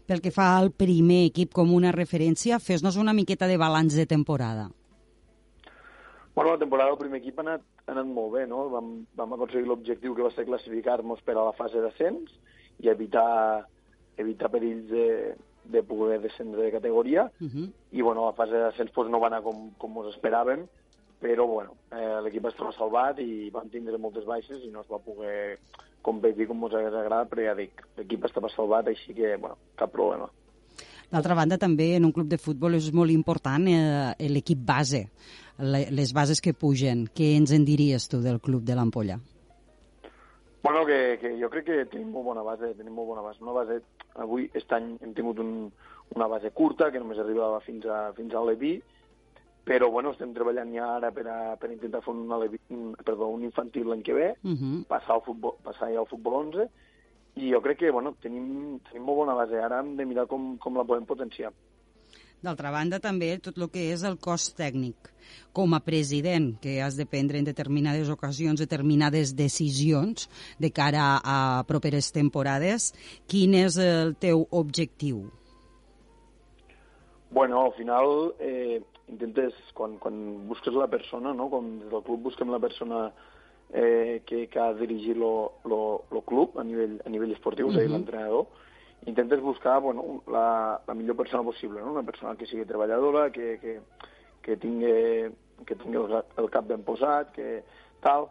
Pel que fa al primer equip com una referència, fes-nos una miqueta de balanç de temporada. Bueno, la temporada del primer equip ha anat, ha anat molt bé, no? Vam, vam aconseguir l'objectiu que va ser classificar-nos per a la fase d'ascens i evitar, evitar perills de, de poder descendre de categoria. Uh -huh. I, bueno, la fase d'ascens pues, no va anar com, com us esperàvem, però, bueno, eh, l'equip estava salvat i vam tindre moltes baixes i no es va poder competir com ens hagués agradat, però ja dic, l'equip estava salvat, així que, bueno, cap problema. D'altra banda, també en un club de futbol és molt important eh, l'equip base les bases que pugen. Què ens en diries tu del club de l'Ampolla? Bueno, que, que jo crec que tenim molt bona base, tenim molt bona base. Una base, avui, aquest any hem tingut un, una base curta, que només arribava fins a, fins a l'Evi, però bueno, estem treballant ja ara per, a, per intentar fer un, un, perdó, un infantil l'any que ve, uh -huh. passar, al futbol, passar ja al futbol 11, i jo crec que bueno, tenim, tenim molt bona base. Ara hem de mirar com, com la podem potenciar. D'altra banda, també tot el que és el cos tècnic. Com a president, que has de prendre en determinades ocasions determinades decisions de cara a properes temporades, quin és el teu objectiu? Bueno, al final eh, intentes, quan, quan busques la persona, no? quan des del club busquem la persona eh, que, que ha de dirigir el club a nivell, a nivell esportiu, uh -huh. és a dir, l'entrenador, intentes buscar bueno, la, la millor persona possible, no? una persona que sigui treballadora, que, que, que tingui, que tingui el, cap ben posat, que tal.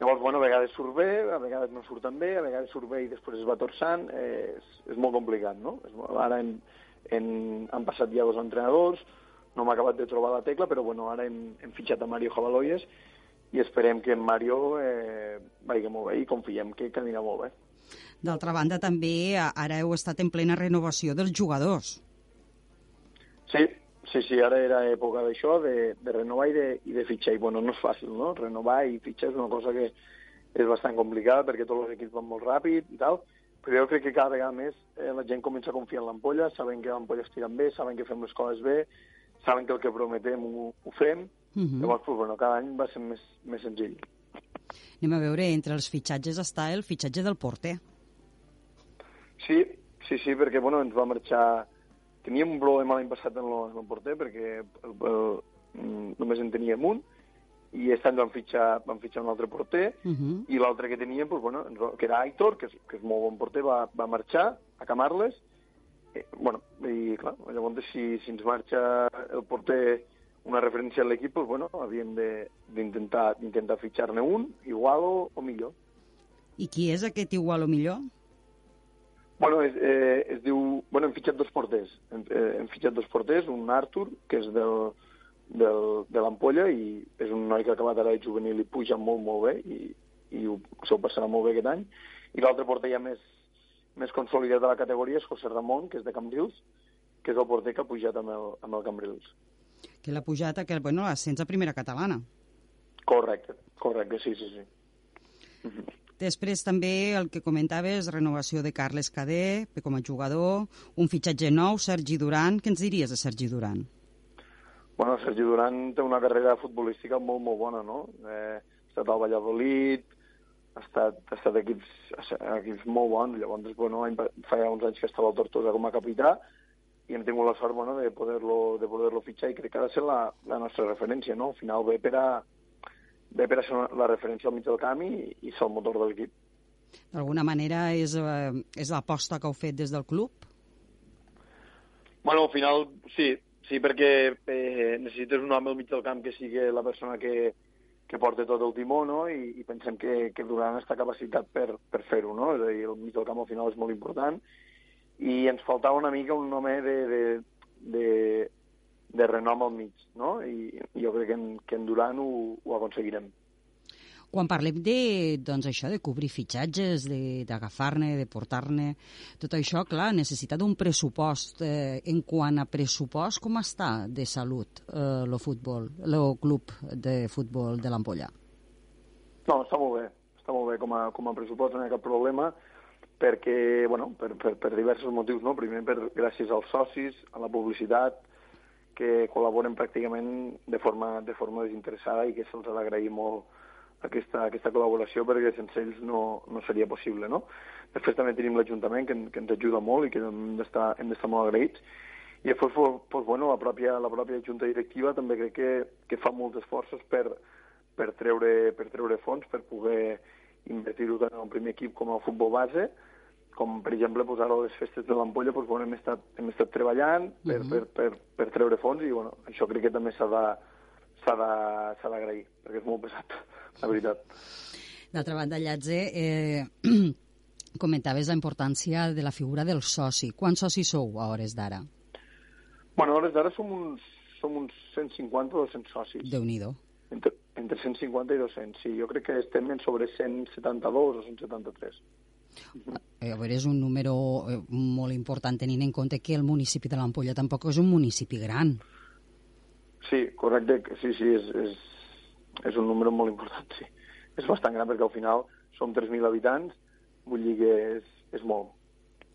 Llavors, bueno, a vegades surt bé, a vegades no surt tan bé, a vegades surt bé i després es va torçant, eh, és, és molt complicat, no? Ara hem, hem, han passat ja dos entrenadors, no m'ha acabat de trobar la tecla, però bueno, ara hem, hem fitxat a Mario Javaloyes i esperem que en Mario eh, vagi molt bé i confiem que, anirà molt bé. D'altra banda, també ara heu estat en plena renovació dels jugadors. Sí, sí, sí, ara era època d'això, de, de renovar i de, i de fitxar. I bueno, no és fàcil, no? Renovar i fitxar és una cosa que és bastant complicada perquè tots els equips van molt ràpid i tal, però jo crec que cada vegada més eh, la gent comença a confiar en l'ampolla, saben que l'ampolla es tiren bé, saben que fem les coses bé, saben que el que prometem ho, ho fem, uh -huh. llavors, pues, bueno, cada any va ser més, més senzill. Anem a veure, entre els fitxatges està el fitxatge del porter. Sí, sí, sí, perquè bueno, ens va marxar... Teníem un problema l'any passat en el, en el porter perquè el, el, el, només en teníem un i aquest any vam fitxar, vam fitxar un altre porter uh -huh. i l'altre que teníem, pues, bueno, que era Aitor, que és, que és molt bon porter, va, va marxar a Camarles eh, bueno, i clar, llavors si, si ens marxa el porter una referència a l'equip, pues, bueno, havíem d'intentar intentar fitxar-ne un, igual o, o millor. I qui és aquest igual o millor? Bueno, es, eh, es diu... Bueno, hem fitxat dos porters. Hem, eh, hem fitxat dos porters, un Artur, que és del, del, de l'Ampolla, i és un noi que ha acabat ara de juvenil i puja molt, molt bé, i, i ho, s'ho passarà molt bé aquest any. I l'altre porter ja més, més consolidat de la categoria és José Ramon, que és de Cambrils, que és el porter que ha pujat amb el, amb el Cambrils. Que l'ha pujat a, que, bueno, l'ascens a primera catalana. Correcte, correcte, sí, sí, sí. Uh [LAUGHS] -huh. Després també el que comentaves, renovació de Carles Cadé com a jugador, un fitxatge nou, Sergi Duran. Què ens diries de Sergi Duran? Bueno, Sergi Duran té una carrera futbolística molt, molt bona, no? Eh, ha estat al Valladolid, ha estat, ha estat equips, equips molt bons. Llavors, bueno, fa uns anys que estava al Tortosa com a capità i hem tingut la sort bueno, de poder-lo de poder fitxar i crec que ha de ser la, la nostra referència, no? Al final ve per a, ve per ser la referència al mig del camp i, i ser el motor de l'equip. D'alguna manera és, eh, és l'aposta que heu fet des del club? Bueno, al final sí, sí perquè eh, necessites un home al mig del camp que sigui la persona que, que porta tot el timó, no? I, i pensem que, que Duran està capacitat per, per fer-ho, no? És a dir, el mig del camp al final és molt important i ens faltava una mica un home de, de, de, de renom al mig, no? I, jo crec que en, que en Duran ho, ho aconseguirem. Quan parlem de, doncs això, de cobrir fitxatges, d'agafar-ne, de, de portar-ne, tot això, clar, necessita d'un pressupost. Eh, en quant a pressupost, com està de salut eh, el futbol, el club de futbol de l'Ampolla? No, està molt bé, està molt bé com a, com a pressupost, no hi ha cap problema. perquè, bueno, per, per, per diversos motius, no? Primer, per, gràcies als socis, a la publicitat, que col·laboren pràcticament de forma, de forma desinteressada i que se'ls ha d'agrair molt aquesta, aquesta col·laboració perquè sense ells no, no seria possible, no? Després també tenim l'Ajuntament que, que ens ajuda molt i que hem d'estar molt agraïts i després, pues, bueno, la pròpia, la pròpia Junta Directiva també crec que, que fa molts esforços per, per, treure, per treure fons, per poder invertir-ho tant en el primer equip com al futbol base, com per exemple posar a les festes de l'Ampolla doncs, bueno, hem, estat, hem estat treballant per, uh -huh. per, per, per treure fons i bueno, això crec que també s'ha de s'ha d'agrair, perquè és molt pesat, la veritat. D'altra banda, Llatze, eh, [CLEARS THROAT] comentaves la importància de la figura del soci. Quants socis sou a hores d'ara? Bueno, a hores d'ara som uns, som uns 150 o 200 socis. déu nhi entre, entre 150 i 200, sí. Jo crec que estem en sobre 172 o 173. Eh, a veure, és un número eh, molt important tenint en compte que el municipi de l'Ampolla tampoc és un municipi gran. Sí, correcte, sí, sí, és, és, és un número molt important, sí. És bastant gran perquè al final som 3.000 habitants, vull dir que és, és molt.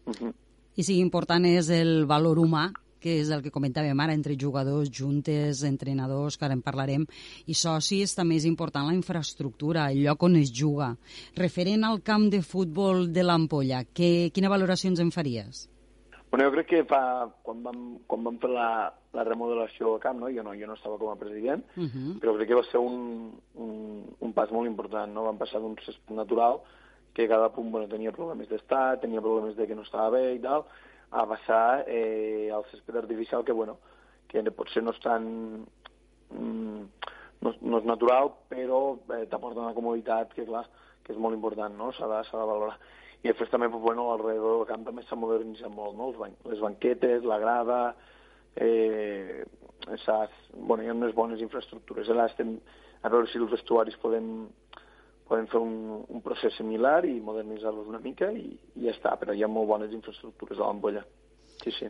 Uh -huh. I si important és el valor humà que és el que comentàvem ara, entre jugadors, juntes, entrenadors, que ara en parlarem, i socis, també és important la infraestructura, el lloc on es juga. Referent al camp de futbol de l'Ampolla, quina valoració ens en faries? Bueno, jo crec que fa, quan, vam, quan vam fer la, la remodelació del camp, no? Jo, no, jo no estava com a president, uh -huh. però crec que va ser un, un, un pas molt important. No? Vam passar d'un césped natural que cada punt bueno, tenia problemes d'estat, tenia problemes de que no estava bé i tal, a basar eh, el césped artificial que, bueno, que potser no és tan... Mm, no, no és natural, però eh, t'aporta una comoditat que, clar, que és molt important, no? S'ha de, de valorar. I després també, pues, bueno, alrededor del camp també s'ha modernitzat molt, no? ban les banquetes, la grada, eh, bueno, hi ha unes bones infraestructures. Ara estem a veure si els vestuaris podem podem fer un, un procés similar i modernitzar-los una mica i, i ja està, però hi ha molt bones infraestructures a l'ampolla. Sí, sí.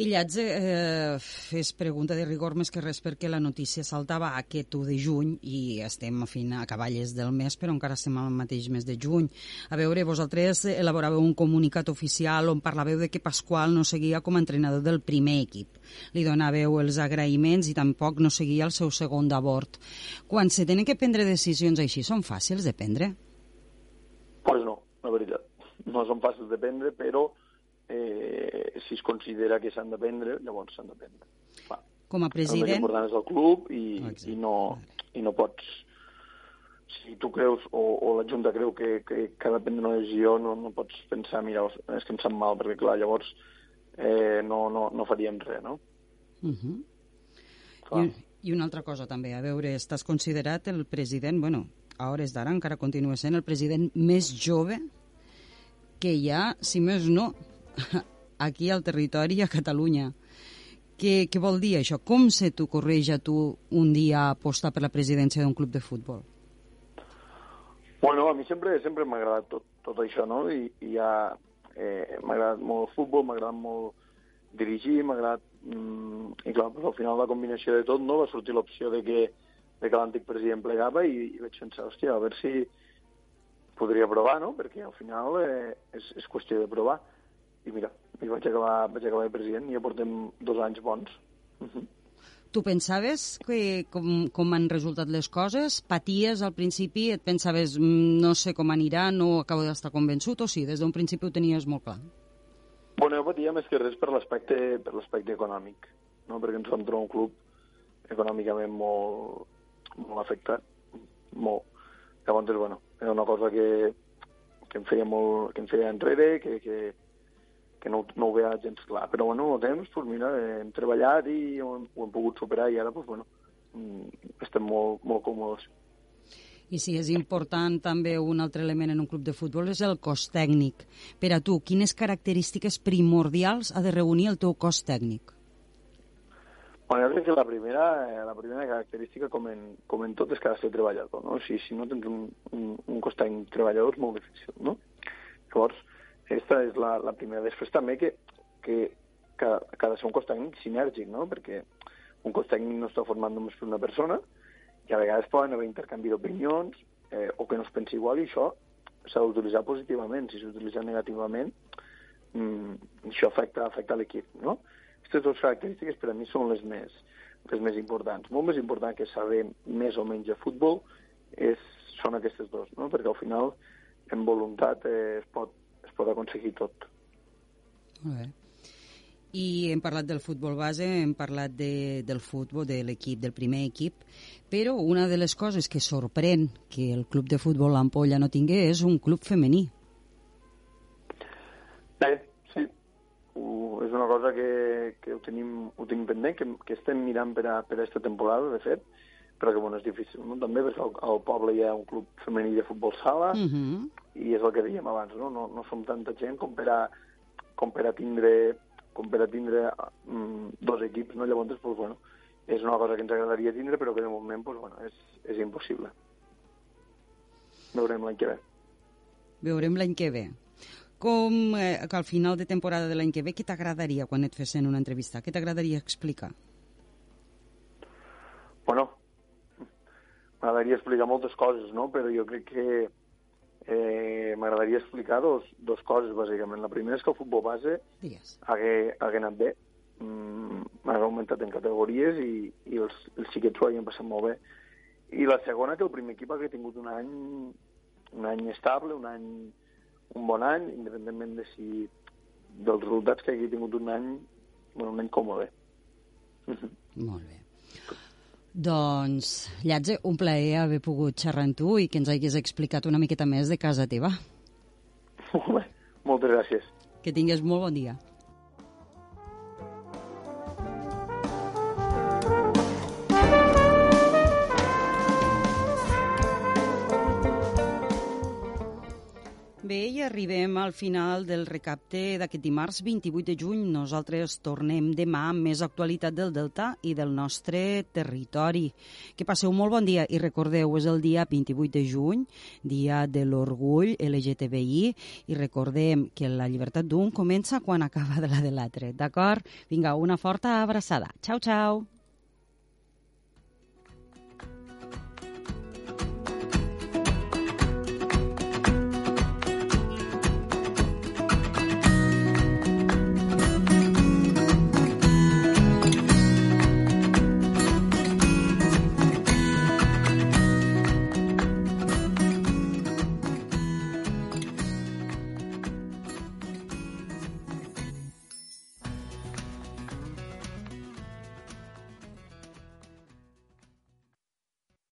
I Llatze, eh, fes pregunta de rigor més que res perquè la notícia saltava aquest 1 de juny i estem a, fin, a cavalles del mes, però encara estem al mateix mes de juny. A veure, vosaltres elaboràveu un comunicat oficial on parlàveu de que Pasqual no seguia com a entrenador del primer equip. Li donàveu els agraïments i tampoc no seguia el seu segon d'abord. Quan se tenen que prendre decisions així, són fàcils de prendre? Pues no, la veritat. No són fàcils de prendre, però eh, si es considera que s'han de prendre, llavors s'han de prendre. Va. Com a president... El més important és el club i, i, no, i no pots... Si tu creus o, o la Junta creu que, que, que ha de prendre una decisió, no, no pots pensar, mira, és que em sap mal, perquè clar, llavors eh, no, no, no faríem res, no? Uh -huh. I, I una altra cosa també, a veure, estàs considerat el president, bueno, a hores d'ara encara continua sent el president més jove que hi ha, si més no, [LAUGHS] aquí al territori, a Catalunya. Què, què vol dir això? Com se t'ocorreix a tu un dia apostar per la presidència d'un club de futbol? Bueno, a mi sempre sempre m'ha agradat tot, tot això, no? I, i ja eh, m'ha agradat molt el futbol, m'ha agradat molt dirigir, m'ha agradat... Mm, I clar, pues, al final la combinació de tot, no? Va sortir l'opció de que, de que l'antic president plegava i, i vaig pensar, hòstia, a veure si podria provar, no? Perquè al final eh, és, és qüestió de provar i mira, i vaig acabar, vaig acabar de president i ja portem dos anys bons. Uh -huh. Tu pensaves que com, com han resultat les coses? Paties al principi? Et pensaves, mm, no sé com anirà, no acabo d'estar convençut, o sí, des d'un principi ho tenies molt clar? Bueno, jo patia més que res per l'aspecte per l'aspecte econòmic, no? perquè ens vam trobar un club econòmicament molt, molt afectat, molt. Llavors, bueno, era una cosa que, que em feia molt, que em feia enrere, que, que, que no, no ho veia gens clar. Però bueno, el temps, pues, mira, hem treballat i ho hem, ho hem pogut superar i ara pues, bueno, mm, estem molt, molt còmodes. I si és important també un altre element en un club de futbol és el cos tècnic. Per a tu, quines característiques primordials ha de reunir el teu cos tècnic? Bueno, jo crec que la primera, eh, la primera característica, com en, com en tot, és que ha de ser treballador. No? Si, si no tens un, un, un cos tècnic treballador és molt difícil. No? Llavors, aquesta és la, la primera. Després també que, que, que, que ha de ser un cos tècnic sinèrgic, no? perquè un cos tècnic no està format només per una persona i a vegades poden haver intercanvi d'opinions eh, o que no es pensi igual i això s'ha d'utilitzar positivament. Si s'utilitza negativament, mm, això afecta, afecta l'equip, no? Aquestes dues característiques per a mi són les més, les més importants. Molt més important que saber més o menys de futbol és, són aquestes dues, no? perquè al final en voluntat eh, es, pot, pot aconseguir tot. Molt bé. I hem parlat del futbol base, hem parlat de, del futbol, de l'equip, del primer equip, però una de les coses que sorprèn que el club de futbol l'Ampolla no tingui és un club femení. Bé, sí. Ho, és una cosa que, que ho, tenim, ho tenim pendent, que, que estem mirant per a, per a aquesta temporada, de fet, però que bueno, és difícil, no? també perquè al, al poble hi ha un club femení de futbol sala Uh -huh. I és el que dèiem abans, no? No, no som tanta gent com per a, com per a tindre com per a tindre mm, dos equips, no? Llavors, pues, bueno, és una cosa que ens agradaria tindre, però que de moment pues, bueno, és, és impossible. Veurem l'any que ve. Veurem l'any que ve. Com eh, que al final de temporada de l'any que ve, què t'agradaria quan et fessin una entrevista? Què t'agradaria explicar? Bueno, m'agradaria explicar moltes coses, no? Però jo crec que eh, m'agradaria explicar dos, dos coses, bàsicament. La primera és que el futbol base Digues. hagué, hagué anat bé, mm, hagué augmentat en categories i, i els, els xiquets ho havien passat molt bé. I la segona, que el primer equip hagué tingut un any, un any estable, un any un bon any, independentment de si dels resultats que hagi tingut un any, bueno, un any còmode. Molt bé. Doncs, Llatze, un plaer haver pogut xerrar amb tu i que ens hagués explicat una miqueta més de casa teva. [LAUGHS] Molt bé, moltes gràcies. Que tingues molt bon dia. Bé, i arribem al final del recapte d'aquest dimarts 28 de juny. Nosaltres tornem demà amb més actualitat del Delta i del nostre territori. Que passeu molt bon dia i recordeu, és el dia 28 de juny, dia de l'orgull LGTBI, i recordem que la llibertat d'un comença quan acaba de la de l'altre, d'acord? Vinga, una forta abraçada. Ciao, ciao!